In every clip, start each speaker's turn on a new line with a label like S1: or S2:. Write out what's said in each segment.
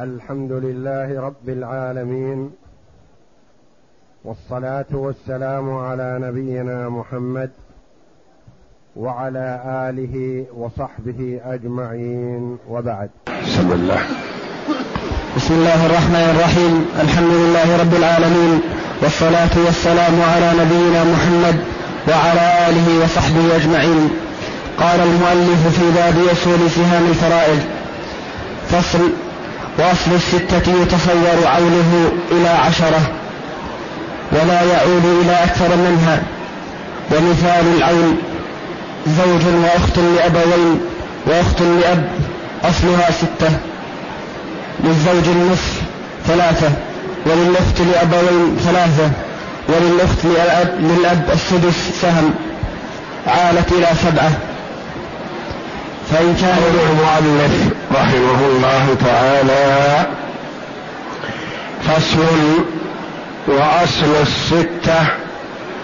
S1: الحمد لله رب العالمين والصلاة والسلام على نبينا محمد وعلى آله وصحبه أجمعين وبعد.
S2: بسم الله
S3: بسم الله الرحمن الرحيم الحمد لله رب العالمين والصلاة والسلام على نبينا محمد وعلى آله وصحبه أجمعين. قال المؤلف في باب أصول سهام الفرائض فصل وأصل الستة يتصور عوله إلى عشرة ولا يعود إلى أكثر منها ومثال العون زوج وأخت لأبوين وأخت لأب أصلها ستة للزوج النصف ثلاثة وللأخت لأبوين ثلاثة وللأخت للأب, للأب السدس سهم عالت إلى سبعة.
S2: كان المؤلف رحمه الله تعالى فصل وأصل الستة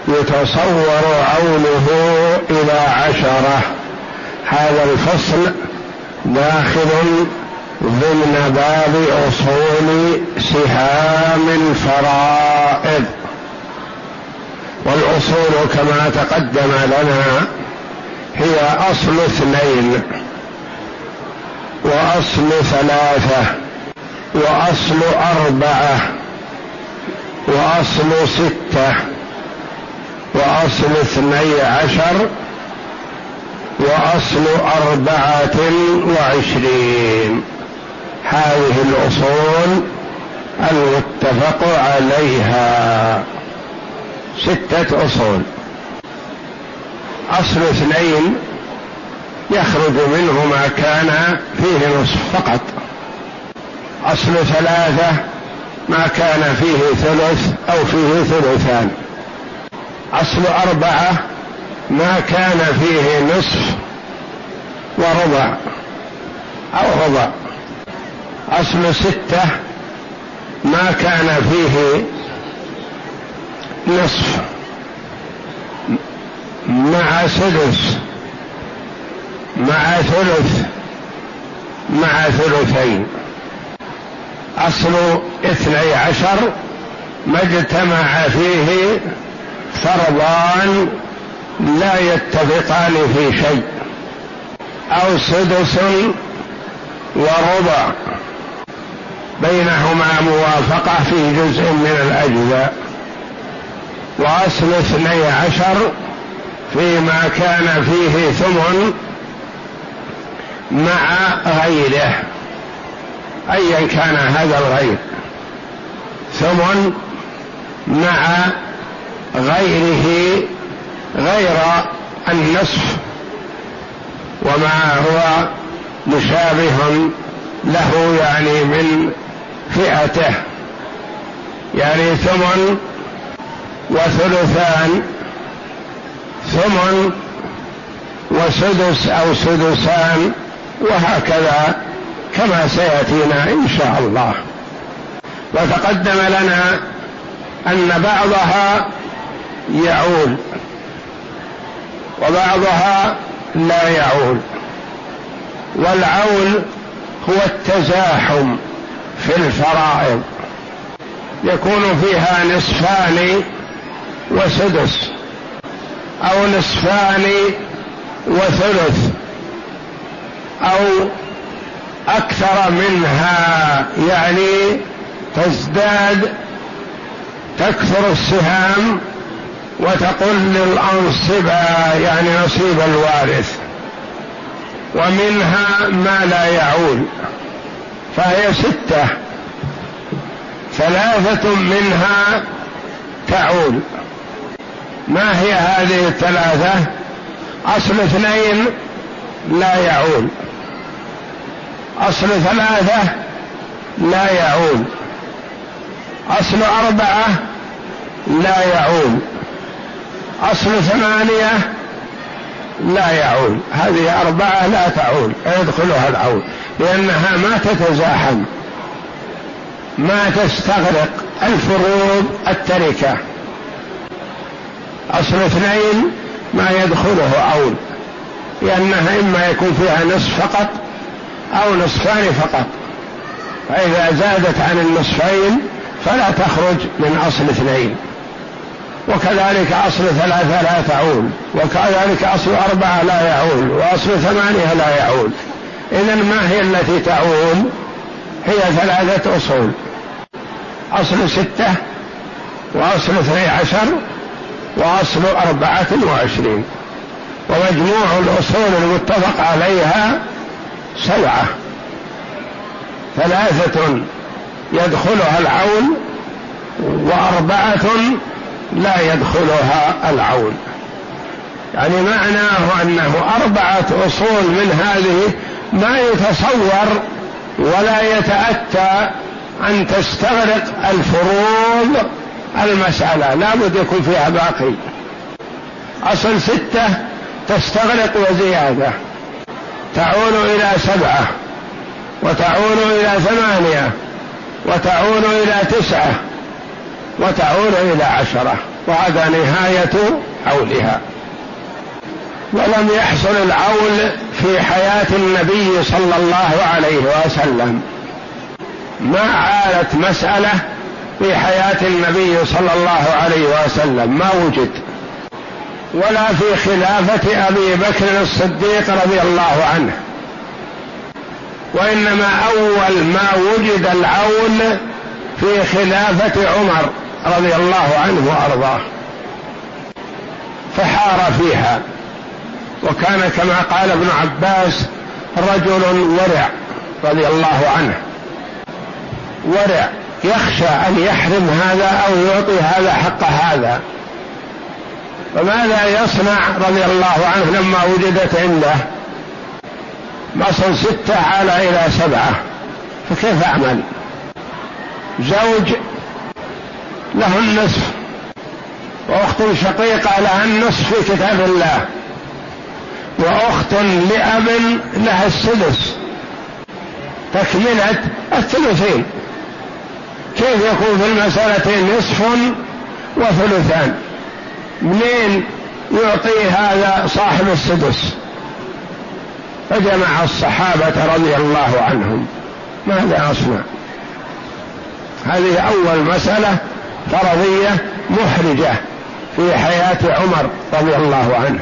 S2: يتصور عونه إلى عشرة. هذا الفصل داخل ضمن باب أصول سهام الفرائض. والأصول كما تقدم لنا هي أصل اثنين وأصل ثلاثة وأصل أربعة وأصل ستة وأصل اثني عشر وأصل أربعة وعشرين. هذه الأصول المتفق عليها. ستة أصول. أصل اثنين يخرج منه ما كان فيه نصف فقط. أصل ثلاثة ما كان فيه ثلث أو فيه ثلثان. أصل أربعة ما كان فيه نصف وربع أو ربع. أصل ستة ما كان فيه نصف. مع سدس مع ثلث مع ثلثين. أصل اثني عشر ما اجتمع فيه فرضان لا يتفقان في شيء أو سدس وربع. بينهما موافقة في جزء من الأجزاء. وأصل اثني عشر فيما كان فيه ثمن مع غيره ايا كان هذا الغير. ثمن مع غيره غير النصف وما هو مشابه له يعني من فئته. يعني ثمن وثلثان ثمن وسدس أو سدسان وهكذا كما سيأتينا إن شاء الله. وتقدم لنا أن بعضها يعول وبعضها لا يعول. والعول هو التزاحم في الفرائض. يكون فيها نصفان وسدس. أو نصفان وثلث أو أكثر منها يعني تزداد تكثر السهام وتقل الأنصبة يعني نصيب الوارث. ومنها ما لا يعول فهي ستة. ثلاثة منها تعول. ما هي هذه الثلاثة؟ أصل اثنين لا يعول. أصل ثلاثة لا يعود أصل أربعة لا يعود أصل ثمانية لا يعود هذه أربعة لا تعود يدخلها العود لأنها ما تتزاحم. ما تستغرق. الفروض التركة. أصل اثنين ما يدخله عود لأنها إما يكون فيها نصف فقط أو نصفان فقط. فإذا زادت عن النصفين فلا تخرج من أصل اثنين. وكذلك أصل ثلاثة لا تعول وكذلك أصل أربعة لا يعول وأصل ثمانية لا يعول إذا ما هي التي تعول هي ثلاثة أصول. أصل ستة وأصل اثني عشر وأصل أربعة وعشرين ومجموع الأصول المتفق عليها سبعة. ثلاثة يدخلها العون وأربعة لا يدخلها العون. يعني معناه أنه أربعة أصول من هذه ما يتصور ولا يتأتى أن تستغرق الفروض المسألة لا بد يكون فيها باقي. أصل ستة تستغرق وزيادة. تعود إلى سبعة وتعود إلى ثمانية وتعود إلى تسعة وتعود إلى عشرة. وهذا نهاية عولها ولم يحصل العول في حياة النبي صلى الله عليه وسلم. ما عالت مسألة في حياة النبي صلى الله عليه وسلم ما وجد. ولا في خلافة أبي بكر الصديق رضي الله عنه. وإنما أول ما وجد العون في خلافة عمر رضي الله عنه وأرضاه. فحار فيها. وكان كما قال ابن عباس رجل ورع رضي الله عنه. ورع. يخشى أن يحرم هذا أو يعطي هذا حق هذا. فماذا يصنع رضي الله عنه لما وجدت عنده؟ مصل ستة على إلى سبعة. فكيف أعمل؟ زوج له النصف وأخت شقيقة لها النصف في كتاب الله وأخت لأب لها السدس. تكملة الثلثين. كيف يكون في المسألة نصف وثلثان؟ منين يعطي هذا صاحب السدس؟ فجمع الصحابة رضي الله عنهم. ماذا أصنع؟ هذه أول مسألة فرضية محرجة في حياة عمر رضي الله عنه.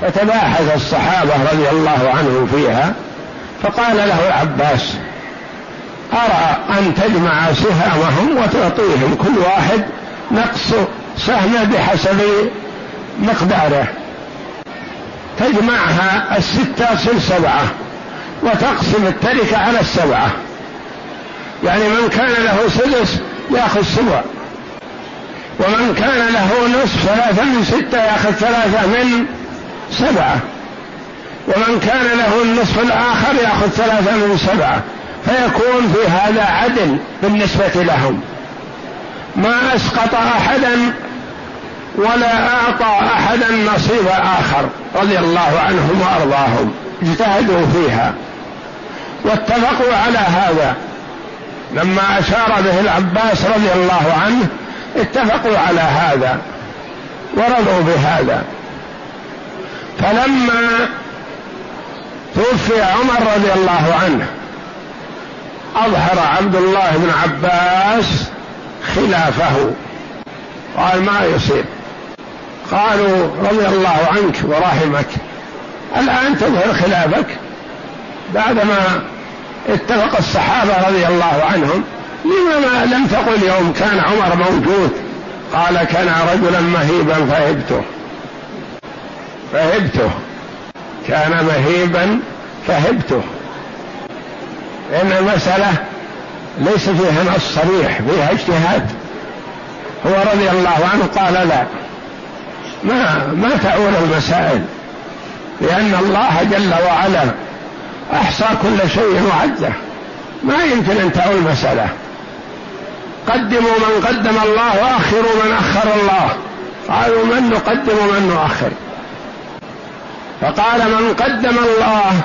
S2: فتباحث الصحابة رضي الله عنهم فيها فقال له العباس أرى أن تجمع سهامهم وتعطيهم كل واحد نقص سهمه بحسب مقداره. تجمعها الستة تصير سبعة وتقسم التركة على السبعة. يعني من كان له سدس يأخذ سبع. ومن كان له نصف ثلاثة من ستة يأخذ ثلاثة من سبعة. ومن كان له النصف الآخر يأخذ ثلاثة من سبعة. فيكون في هذا عدل بالنسبة لهم. ما أسقط أحدا ولا أعطى أحدا نصيب آخر رضي الله عنهم وأرضاهم. اجتهدوا فيها واتفقوا على هذا. لما أشار به العباس رضي الله عنه اتفقوا على هذا ورضوا بهذا. فلما توفي عمر رضي الله عنه أظهر عبد الله بن عباس خلافه. قال ما يصير. قالوا رضي الله عنك ورحمك. الآن تظهر خلافك. بعدما اتفق الصحابة رضي الله عنهم لما لم تقل يوم كان عمر موجود قال كان رجلا مهيبا فهبته. فهبته. كان مهيبا فهبته. لأن المسألة ليس فيها نص صريح فيها اجتهاد. هو رضي الله عنه قال لا ما ما تعول المسائل لأن الله جل وعلا أحصى كل شيء وعده. ما يمكن أن تعول مسألة. قدموا من قدم الله وأخروا من أخر الله. قالوا من نقدم ومن نؤخر؟ فقال من قدم الله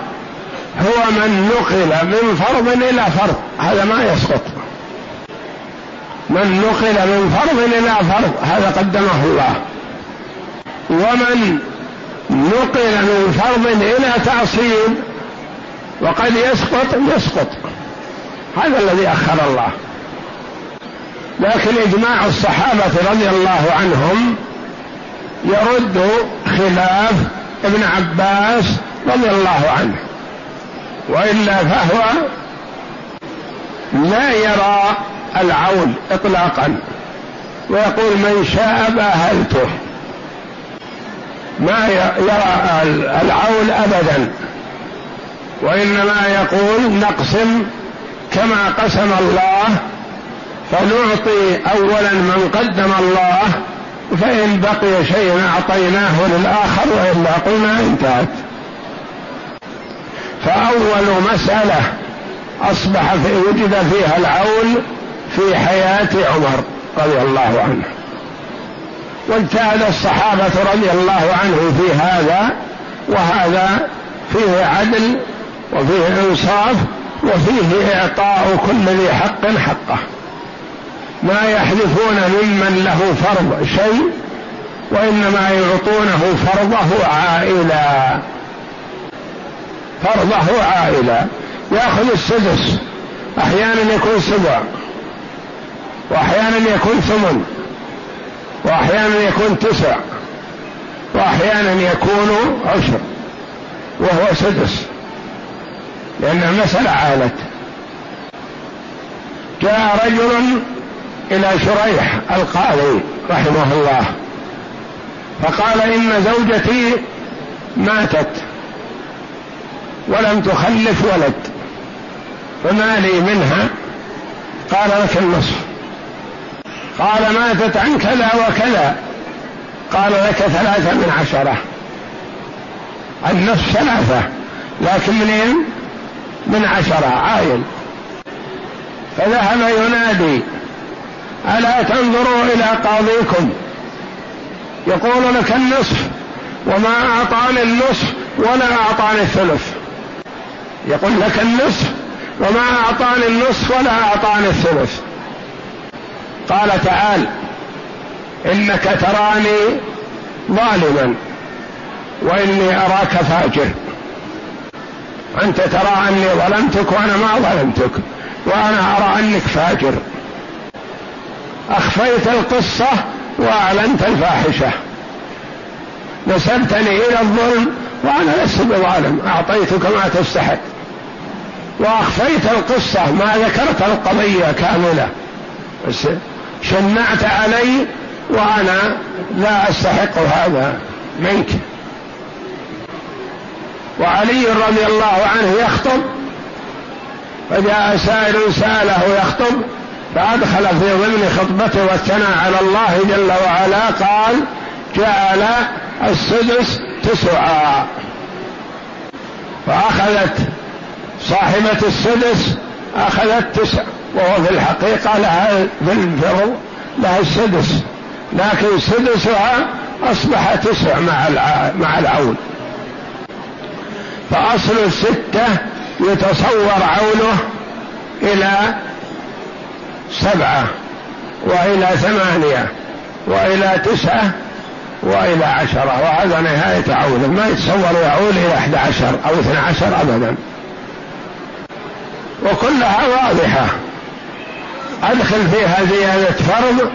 S2: هو من نقل من فرض إلى فرض. هذا ما يسقط. من نقل من فرض إلى فرض هذا قدمه الله. ومن نقل من فرض إلى تعصيب وقد يسقط يسقط. هذا الذي أخر الله. لكن إجماع الصحابة رضي الله عنهم يرد خلاف ابن عباس رضي الله عنه. وإلا فهو لا يرى العول اطلاقا. ويقول من شاء بأهلته. ما يرى العول ابدا. وإنما يقول نقسم كما قسم الله فنعطي اولا من قدم الله فإن بقي شيء أعطيناه للآخر وإلا قلنا انتهت. فأول مسألة أصبح في وجد فيها العول في حياة عمر رضي الله عنه. واجتهد الصحابة رضي الله عنه في هذا وهذا فيه عدل وفيه إنصاف وفيه إعطاء كل ذي حق حقه. ما يحذفون ممن له فرض شيء وإنما يعطونه فرضه عائلا. فرضه عائلا يأخذ السدس. أحيانا يكون سبع. وأحيانا يكون ثمن. وأحيانا يكون تسع. وأحيانا يكون عشر. وهو سدس. لأن المسألة عالت جاء رجل إلى شريح القاضي رحمه الله. فقال إن زوجتي ماتت. ولم تخلف ولد. فما لي منها؟ قال لك النصف. قال ماتت عن كذا وكذا. قال لك ثلاثة من عشرة. النصف ثلاثة لكن منين من عشرة عاين. فذهب ينادي ألا تنظروا إلى قاضيكم؟ يقول لك النصف وما أعطاني النصف ولا أعطاني الثلث. يقول لك النصف وما أعطاني النصف ولا أعطاني الثلث. قال تعال إنك تراني ظالما وإني أراك فاجر. أنت ترى أني ظلمتك وأنا ما ظلمتك وأنا أرى أنك فاجر. أخفيت القصة وأعلنت الفاحشة. نسبتني إلى الظلم وأنا لست بظالم أعطيتك ما تستحق. وأخفيت القصة ما ذكرت القضية كاملة. بس شنعت علي وأنا لا أستحق هذا منك. وعلي رضي الله عنه يخطب فجاء سائل سأله يخطب فأدخل في ضمن خطبته والثناء على الله جل وعلا قال جعل السدس تسعا. فأخذت صاحبة السدس أخذت تسع وهو في الحقيقة لها بالفرض لها السدس لكن سدسها أصبح تسع مع مع العون. فأصل الستة يتصور عونه إلى سبعة وإلى ثمانية وإلى تسعة وإلى عشرة وهذا نهاية عونه ما يتصور يعول إلى أحد عشر أو اثنى عشر أبدا. وكلها واضحة. أدخل فيها زيادة فرض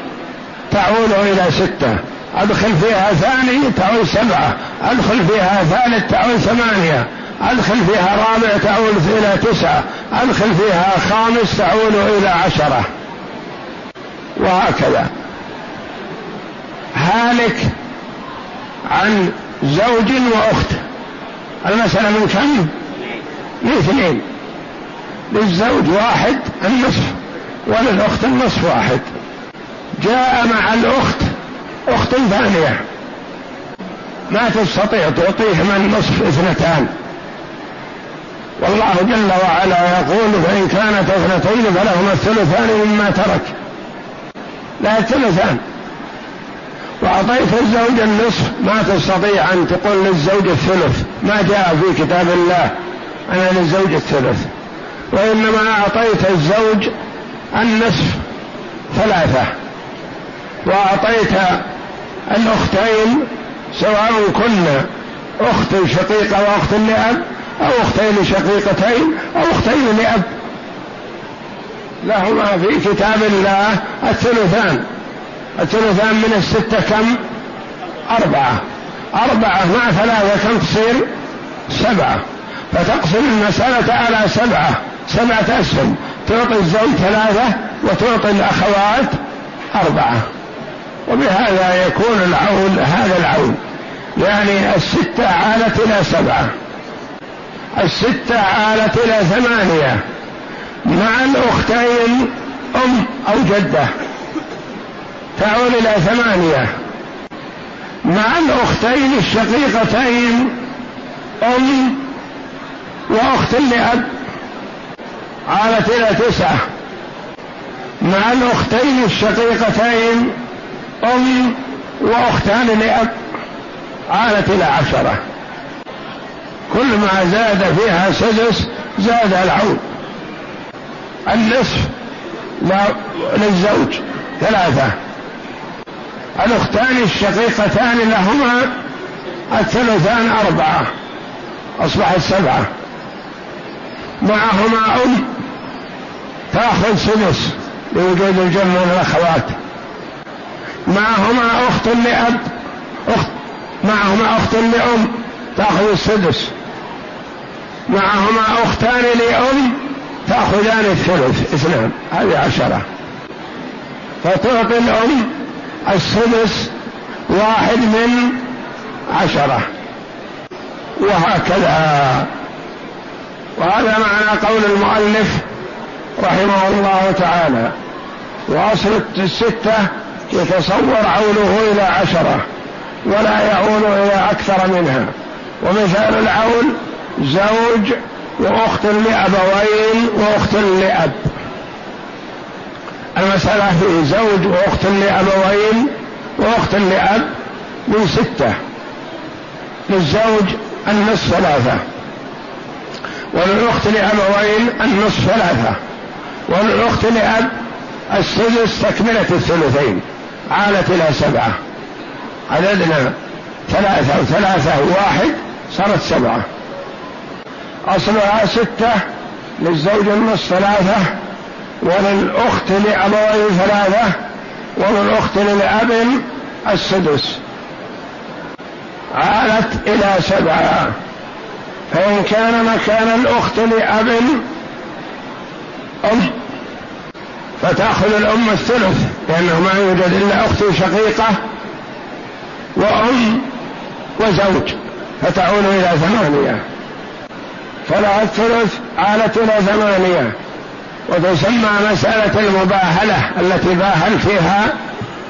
S2: تعود إلى ستة. أدخل فيها ثاني تعود سبعة. أدخل فيها ثالث تعود ثمانية. أدخل فيها رابع تعود إلى تسعة. أدخل فيها خامس تعود إلى عشرة. وهكذا. هالك عن زوج وأخت. المسألة من كم؟ من اثنين. للزوج واحد النصف وللأخت النصف واحد. جاء مع الأخت أخت ثانية. ما تستطيع تعطيهما النصف اثنتان. والله جل وعلا يقول فإن كانت اثنتين فلهما الثلثان مما ترك. لا الثلثان. وأعطيت الزوج النصف ما تستطيع أن تقول للزوج الثلث. ما جاء في كتاب الله أنا للزوج الثلث. وإنما أعطيت الزوج النصف ثلاثة وأعطيت الأختين سواء كنا أخت شقيقة وأخت لأب أو أختين شقيقتين أو أختين لأب. لهما في كتاب الله الثلثان. الثلثان من الستة كم؟ أربعة. أربعة مع ثلاثة كم تصير؟ سبعة. فتقسم المسألة على سبعة. سبعة أسهم. تعطي الزوج ثلاثة وتعطي الأخوات أربعة. وبهذا يكون العون هذا العون. يعني الستة عالت إلى سبعة. الستة عالت إلى ثمانية. مع الأختين أم أو جدة. تعول إلى ثمانية. مع الأختين الشقيقتين أم وأخت لأب. عالت إلى تسعة. مع الأختين الشقيقتين أم وأختان لأب عالت إلى عشرة. كل ما زاد فيها سدس زاد العود النصف للزوج ثلاثة. الأختان الشقيقتان لهما الثلثان أربعة أصبحت سبعة. معهما أم تأخذ سدس لوجود الجمع من الأخوات معهما أخت لأب أخت معهما أخت لأم تأخذ السدس. معهما أختان لأم تأخذان الثلث اثنان. هذه عشرة. فتعطي الأم السدس واحد من عشرة. وهكذا. وهذا معنى قول المؤلف رحمه الله تعالى. وأصل الستة يتصور عوله إلى عشرة ولا يعول إلى أكثر منها. ومثال العول زوج وأخت لأبوين وأخت لأب. المسألة في زوج وأخت لأبوين وأخت لأب من ستة. للزوج النصف ثلاثة وللأخت لأبوين النصف ثلاثة. وللأخت لأب السدس تكملة الثلثين عالت إلى سبعة. عددنا ثلاثة وثلاثة واحد صارت سبعة. أصلها ستة للزوج النصف ثلاثة وللأخت لأبوين ثلاثة وللأخت للأب السدس. عالت إلى سبعة. فإن كان مكان الأخت لأب أم فتأخذ الأم الثلث لأنه ما يوجد إلا أخت شقيقة وأم وزوج فتعود إلى ثمانية فلها الثلث عالت إلى ثمانية وتسمى مسألة المباهلة التي باهل فيها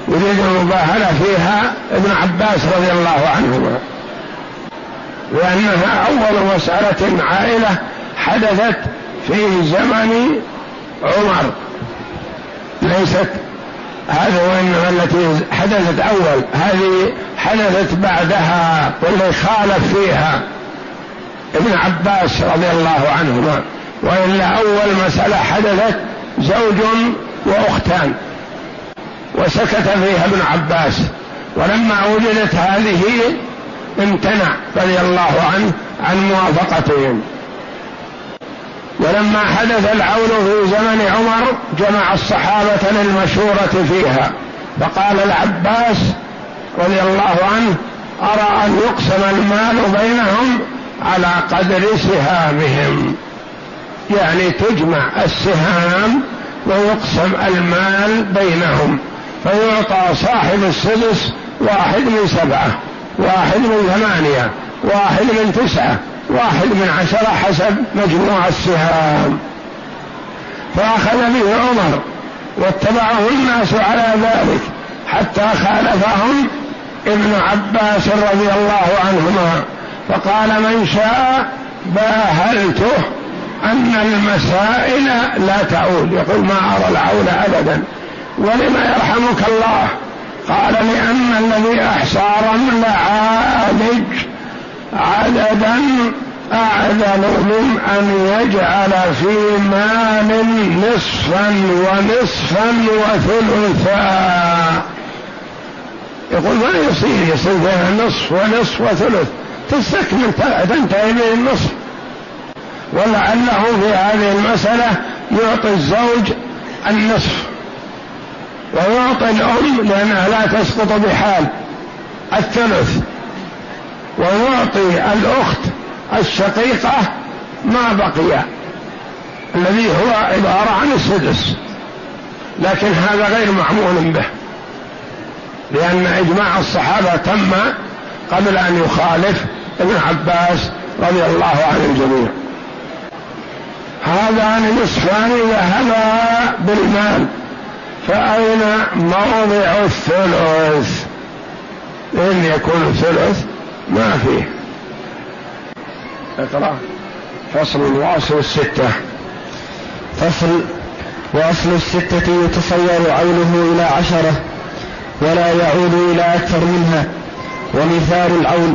S2: يريد المباهلة فيها ابن عباس رضي الله عنهما. لأنها أول مسألة عائلة حدثت في زمن عمر. ليست هذا وإنما التي حدثت أول. هذه حدثت بعدها واللي خالف فيها ابن عباس رضي الله عنهما. وإلا أول مسألة حدثت زوج وأختان. وسكت فيها ابن عباس. ولما وجدت هذه امتنع رضي الله عنه عن موافقتهم. ولما حدث العون في زمن عمر جمع الصحابة للمشورة فيها. فقال العباس رضي الله عنه أرى أن يقسم المال بينهم على قدر سهامهم. يعني تجمع السهام ويقسم المال بينهم. فيعطى صاحب السدس واحد من سبعة واحد من ثمانية واحد من تسعة. واحد من عشرة حسب مجموع السهام. فأخذ به عمر واتبعه الناس على ذلك حتى خالفهم ابن عباس رضي الله عنهما. فقال من شاء باهلته أن المسائل لا تعود. يقول ما أرى العول أبدا. ولما يرحمك الله؟ قال لأن الذي أحصى رمل عالج عددا أعدل من أن يجعل في مال نصفا ونصفا وثلثا. يقول ما يصير؟ يصير فيها نصف ونصف وثلث. تستكمل تنتهي به النصف. ولعله في هذه المسألة يعطي الزوج النصف. ويعطي الأم لأنها لا تسقط بحال. الثلث. ويعطي الأخت الشقيقة ما بقي الذي هو عبارة عن السدس. لكن هذا غير معمول به لأن إجماع الصحابة تم قبل أن يخالف ابن عباس رضي الله عن الجميع. هذان نصفان ذهبا بالمال فأين موضع الثلث؟ إن يكون الثلث ما فيه اقرأ. فصل وأصل الستة.
S3: فصل وأصل الستة يتصور عوله إلى عشرة ولا يعود إلى أكثر منها. ومثال العول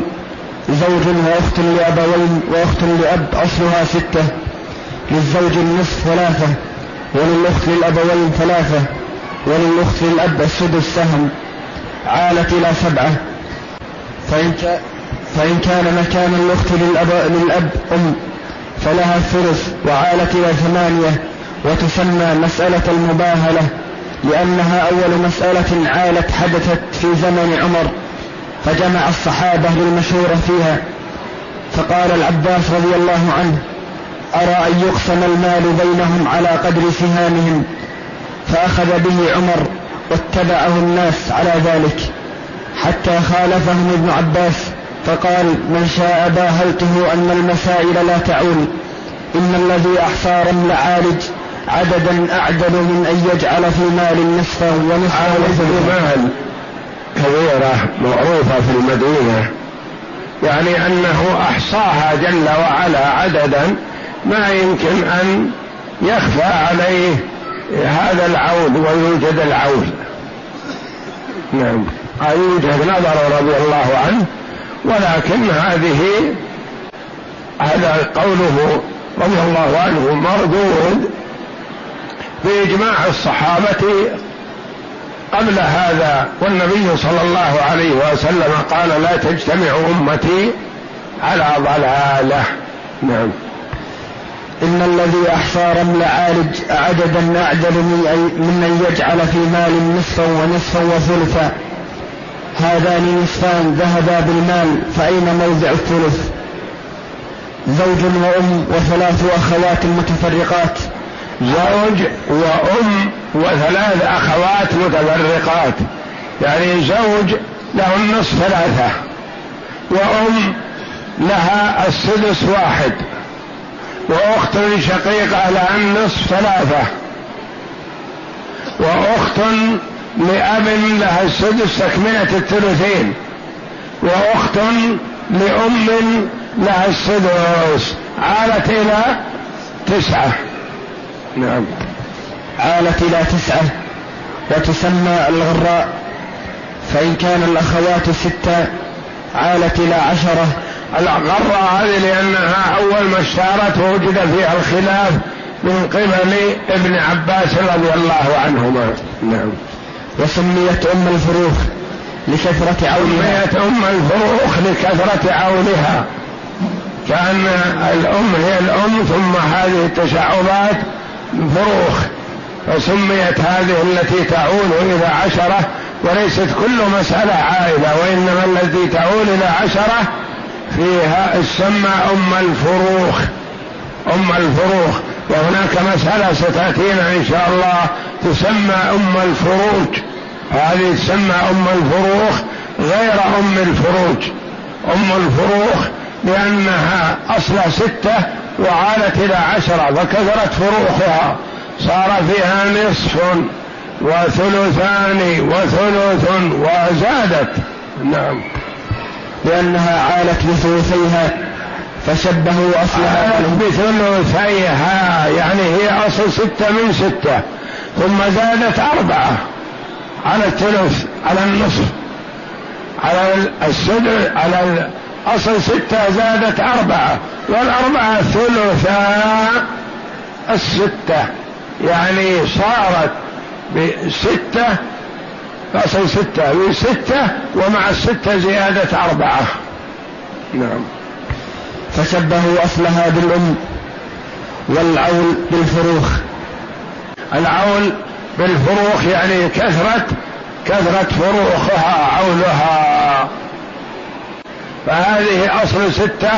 S3: زوج وأخت لأبوين وأخت لأب أصلها ستة. للزوج النصف ثلاثة وللأخت للأبوين ثلاثة وللأخت للأب السدس سهم. عالت إلى سبعة. فإن, فإن كان مكان الأخت للأب, للأب أم فلها الثلث إلى ثمانية وتسمى مسألة المباهلة لأنها أول مسألة عالت حدثت في زمن عمر فجمع الصحابة للمشورة فيها. فقال العباس رضي الله عنه أرى أن يقسم المال بينهم على قدر سهامهم فأخذ به عمر واتبعه الناس على ذلك حتى خالفهم ابن عباس فقال من شاء باهلته أن المسائل لا تعول. إن الذي أحصى رمل عالج عددا أعدل من أن يجعل في مال نصفا ونصفا
S2: مال كبيرة معروفة في المدينة. يعني أنه أحصاها جل وعلا عددا ما يمكن أن يخفى عليه هذا العود ويوجد العود. نعم. يوجد نظر رضي الله عنه. ولكن هذه هذا قوله رضي الله عنه مردود بإجماع الصحابة قبل هذا والنبي صلى الله عليه وسلم قال لا تجتمع أمتي على ضلالة. نعم.
S3: إن الذي أحصى رمل عالج عددا أعدل من أن يجعل في مال نصفا ونصفا وثلثا. هذان نصفان ذهبا بالمال فأين موضع الثلث؟ زوج وأم وثلاث أخوات متفرقات.
S2: زوج وأم وثلاث أخوات متفرقات. يعني زوج له النصف ثلاثة وأم لها السدس واحد وأخت شقيقة لها النصف ثلاثة وأخت لأب لها السدس تكملة الثلثين وأخت لأم لها السدس عالت إلى تسعة. نعم.
S3: عالت إلى تسعة وتسمى الغراء فإن كان الأخوات ستة عالت إلى عشرة.
S2: الغراء هذه لأنها أول ما اشتهرت وجد فيها الخلاف من قبل ابن عباس رضي الله عنهما. نعم.
S3: وسميت أم الفروخ لكثرة عونها.
S2: سميت أم الفروخ لكثرة عونها. كأن الأم هي الأم ثم هذه التشعبات فروخ. فسميت هذه التي تعول إلى عشرة وليست كل مسألة عائلة وإنما التي تعول إلى عشرة فيها السمى أم الفروخ. أم الفروخ. وهناك مسألة ستأتينا إن شاء الله تسمى أم الفروج. هذه تسمى أم الفروخ غير أم الفروج. أم الفروخ لأنها أصل ستة وعالت إلى عشرة فكثرت فروخها. صار فيها نصف وثلثان وثلث وزادت. نعم.
S3: لأنها عالت بثلثيها فشبهوا أصلها.
S2: بثلثيها يعني هي أصل ستة من ستة. ثم زادت أربعة على الثلث على النصف. على السدس على أصل ستة زادت أربعة والأربعة ثلثا الستة. يعني صارت بستة أصل ستة بستة ومع الستة زيادة أربعة. نعم.
S3: فشبهوا أصلها بالأم والعول بالفروخ.
S2: العول بالفروخ يعني كثرة كثرة فروخها عولها فهذه أصل ستة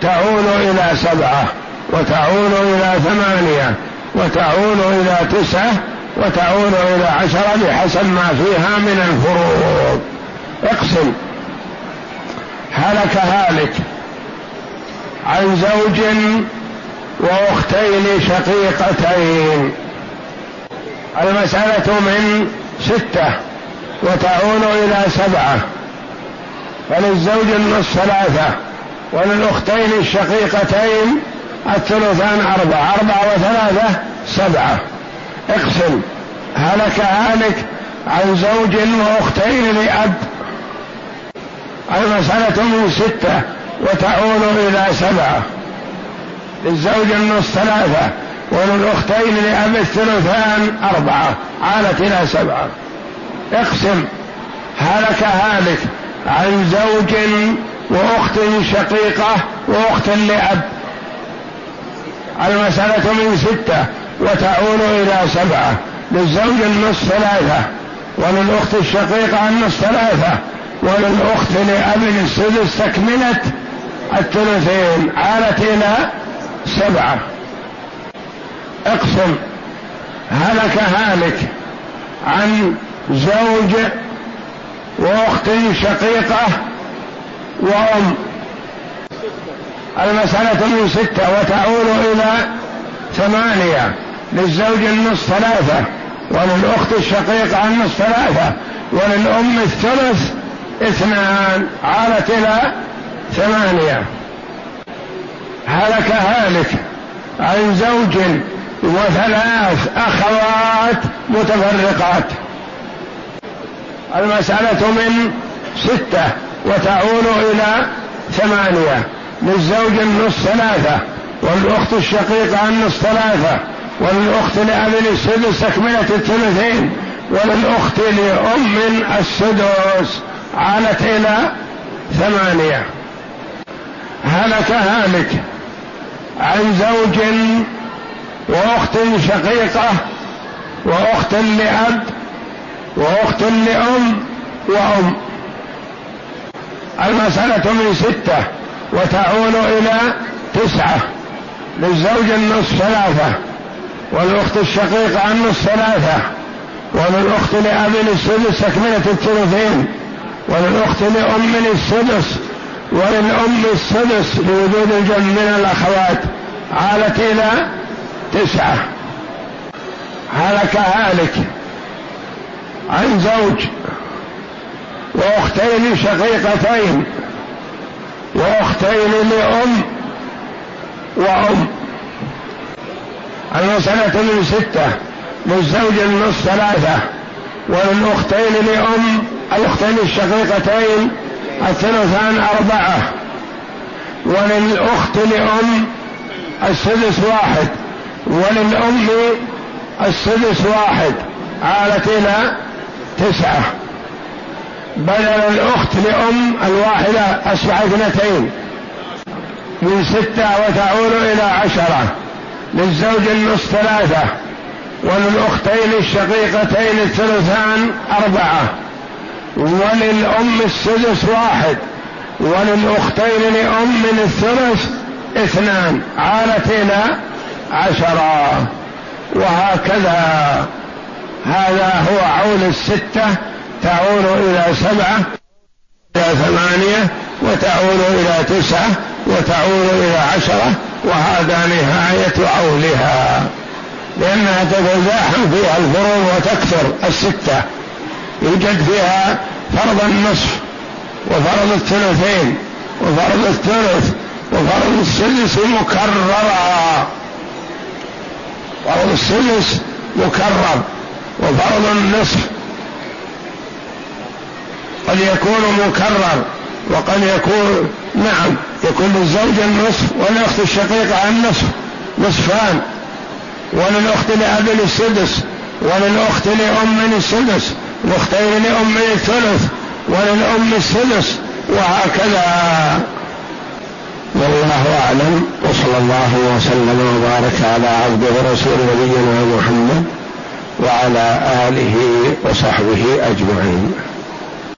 S2: تعول إلى سبعة وتعول إلى ثمانية وتعول إلى تسعة وتعول إلى عشرة بحسب ما فيها من الفروض. اقسم. هلك هالك عن زوج وأختين شقيقتين. المسألة من ستة وتعود إلى سبعة. فللزوج النصف ثلاثة وللأختين الشقيقتين الثلثان أربعة. أربعة وثلاثة سبعة. اقسم. هلك هالك عن زوج وأختين لأب. المسألة من ستة وتعود إلى سبعة. للزوج النصف ثلاثة وللأختين لأب الثلثان أربعة عالت إلى سبعة. اقسم هلك هالك عن زوج وأخت شقيقة وأخت لأب. المسألة من ستة وتعود إلى سبعة للزوج النصف ثلاثة وللأخت الشقيقة النصف ثلاثة وللأخت لأب السدس تكملة الثلثين عالت إلى سبعة. اقسم هلك هالك عن زوج واخت شقيقة وأم. المسألة من ستة وتعود إلى ثمانية. للزوج النصف ثلاثة وللأخت الشقيقة النصف ثلاثة وللأم الثلث اثنان عالت إلى ثمانية. هلك هالك عن زوج وثلاث أخوات متفرقات. المسألة من ستة وتعود إلى ثمانية. للزوج النصف ثلاثة والأخت الشقيقة النصف ثلاثة وللأخت لأب السدس تكملة الثلثين وللأخت لأم السدس عالت إلى ثمانية. هلك هالك. عن زوج وأخت شقيقة وأخت لأب وأخت لأم وأم. المسألة من ستة وتعود إلى تسعة للزوج النصف ثلاثة والأخت الشقيقة النصف ثلاثة وللأخت لأب السدس تكمله الثلثين وللأخت لأم السدس وللام السدس لوجود الجمع من الأخوات عالت إلى تسعة. هلك هالك عن زوج وأختين شقيقتين وأختين لأم وأم. المسألة من ستة للزوج النصف ثلاثة وللأختين لأم الأختين الشقيقتين الثلثان أربعة. وللأخت لأم السدس واحد. وللأم السدس واحد. عالت إلى تسعة. بدل الأخت لأم الواحدة أصبح اثنتين. من ستة وتعود إلى عشرة. للزوج النصف ثلاثة. وللأختين الشقيقتين الثلثان أربعة. وللأم السدس واحد وللأختين لأم من الثلث اثنان عالت إلى عشرة. وهكذا. هذا هو عول الستة تعول إلى سبعة إلى ثمانية وتعول إلى تسعة وتعول إلى عشرة وهذا نهاية عولها لأنها تتزاحم فيها الفروض وتكثر الستة. يوجد فيها فرض النصف وفرض الثلثين وفرض الثلث وفرض السدس مكررا. فرض السدس مكرر وفرض النصف قد يكون مكرر وقد يكون نعم يكون للزوج النصف والاخت الشقيقة النصف نصفان وللأخت لاب السدس وللأخت لأم السدس. الاختين لأم الثلث وللأم السدس وهكذا. والله أعلم وصلى الله وسلم وبارك على عبده ورسول نبينا محمد وعلى آله وصحبه أجمعين.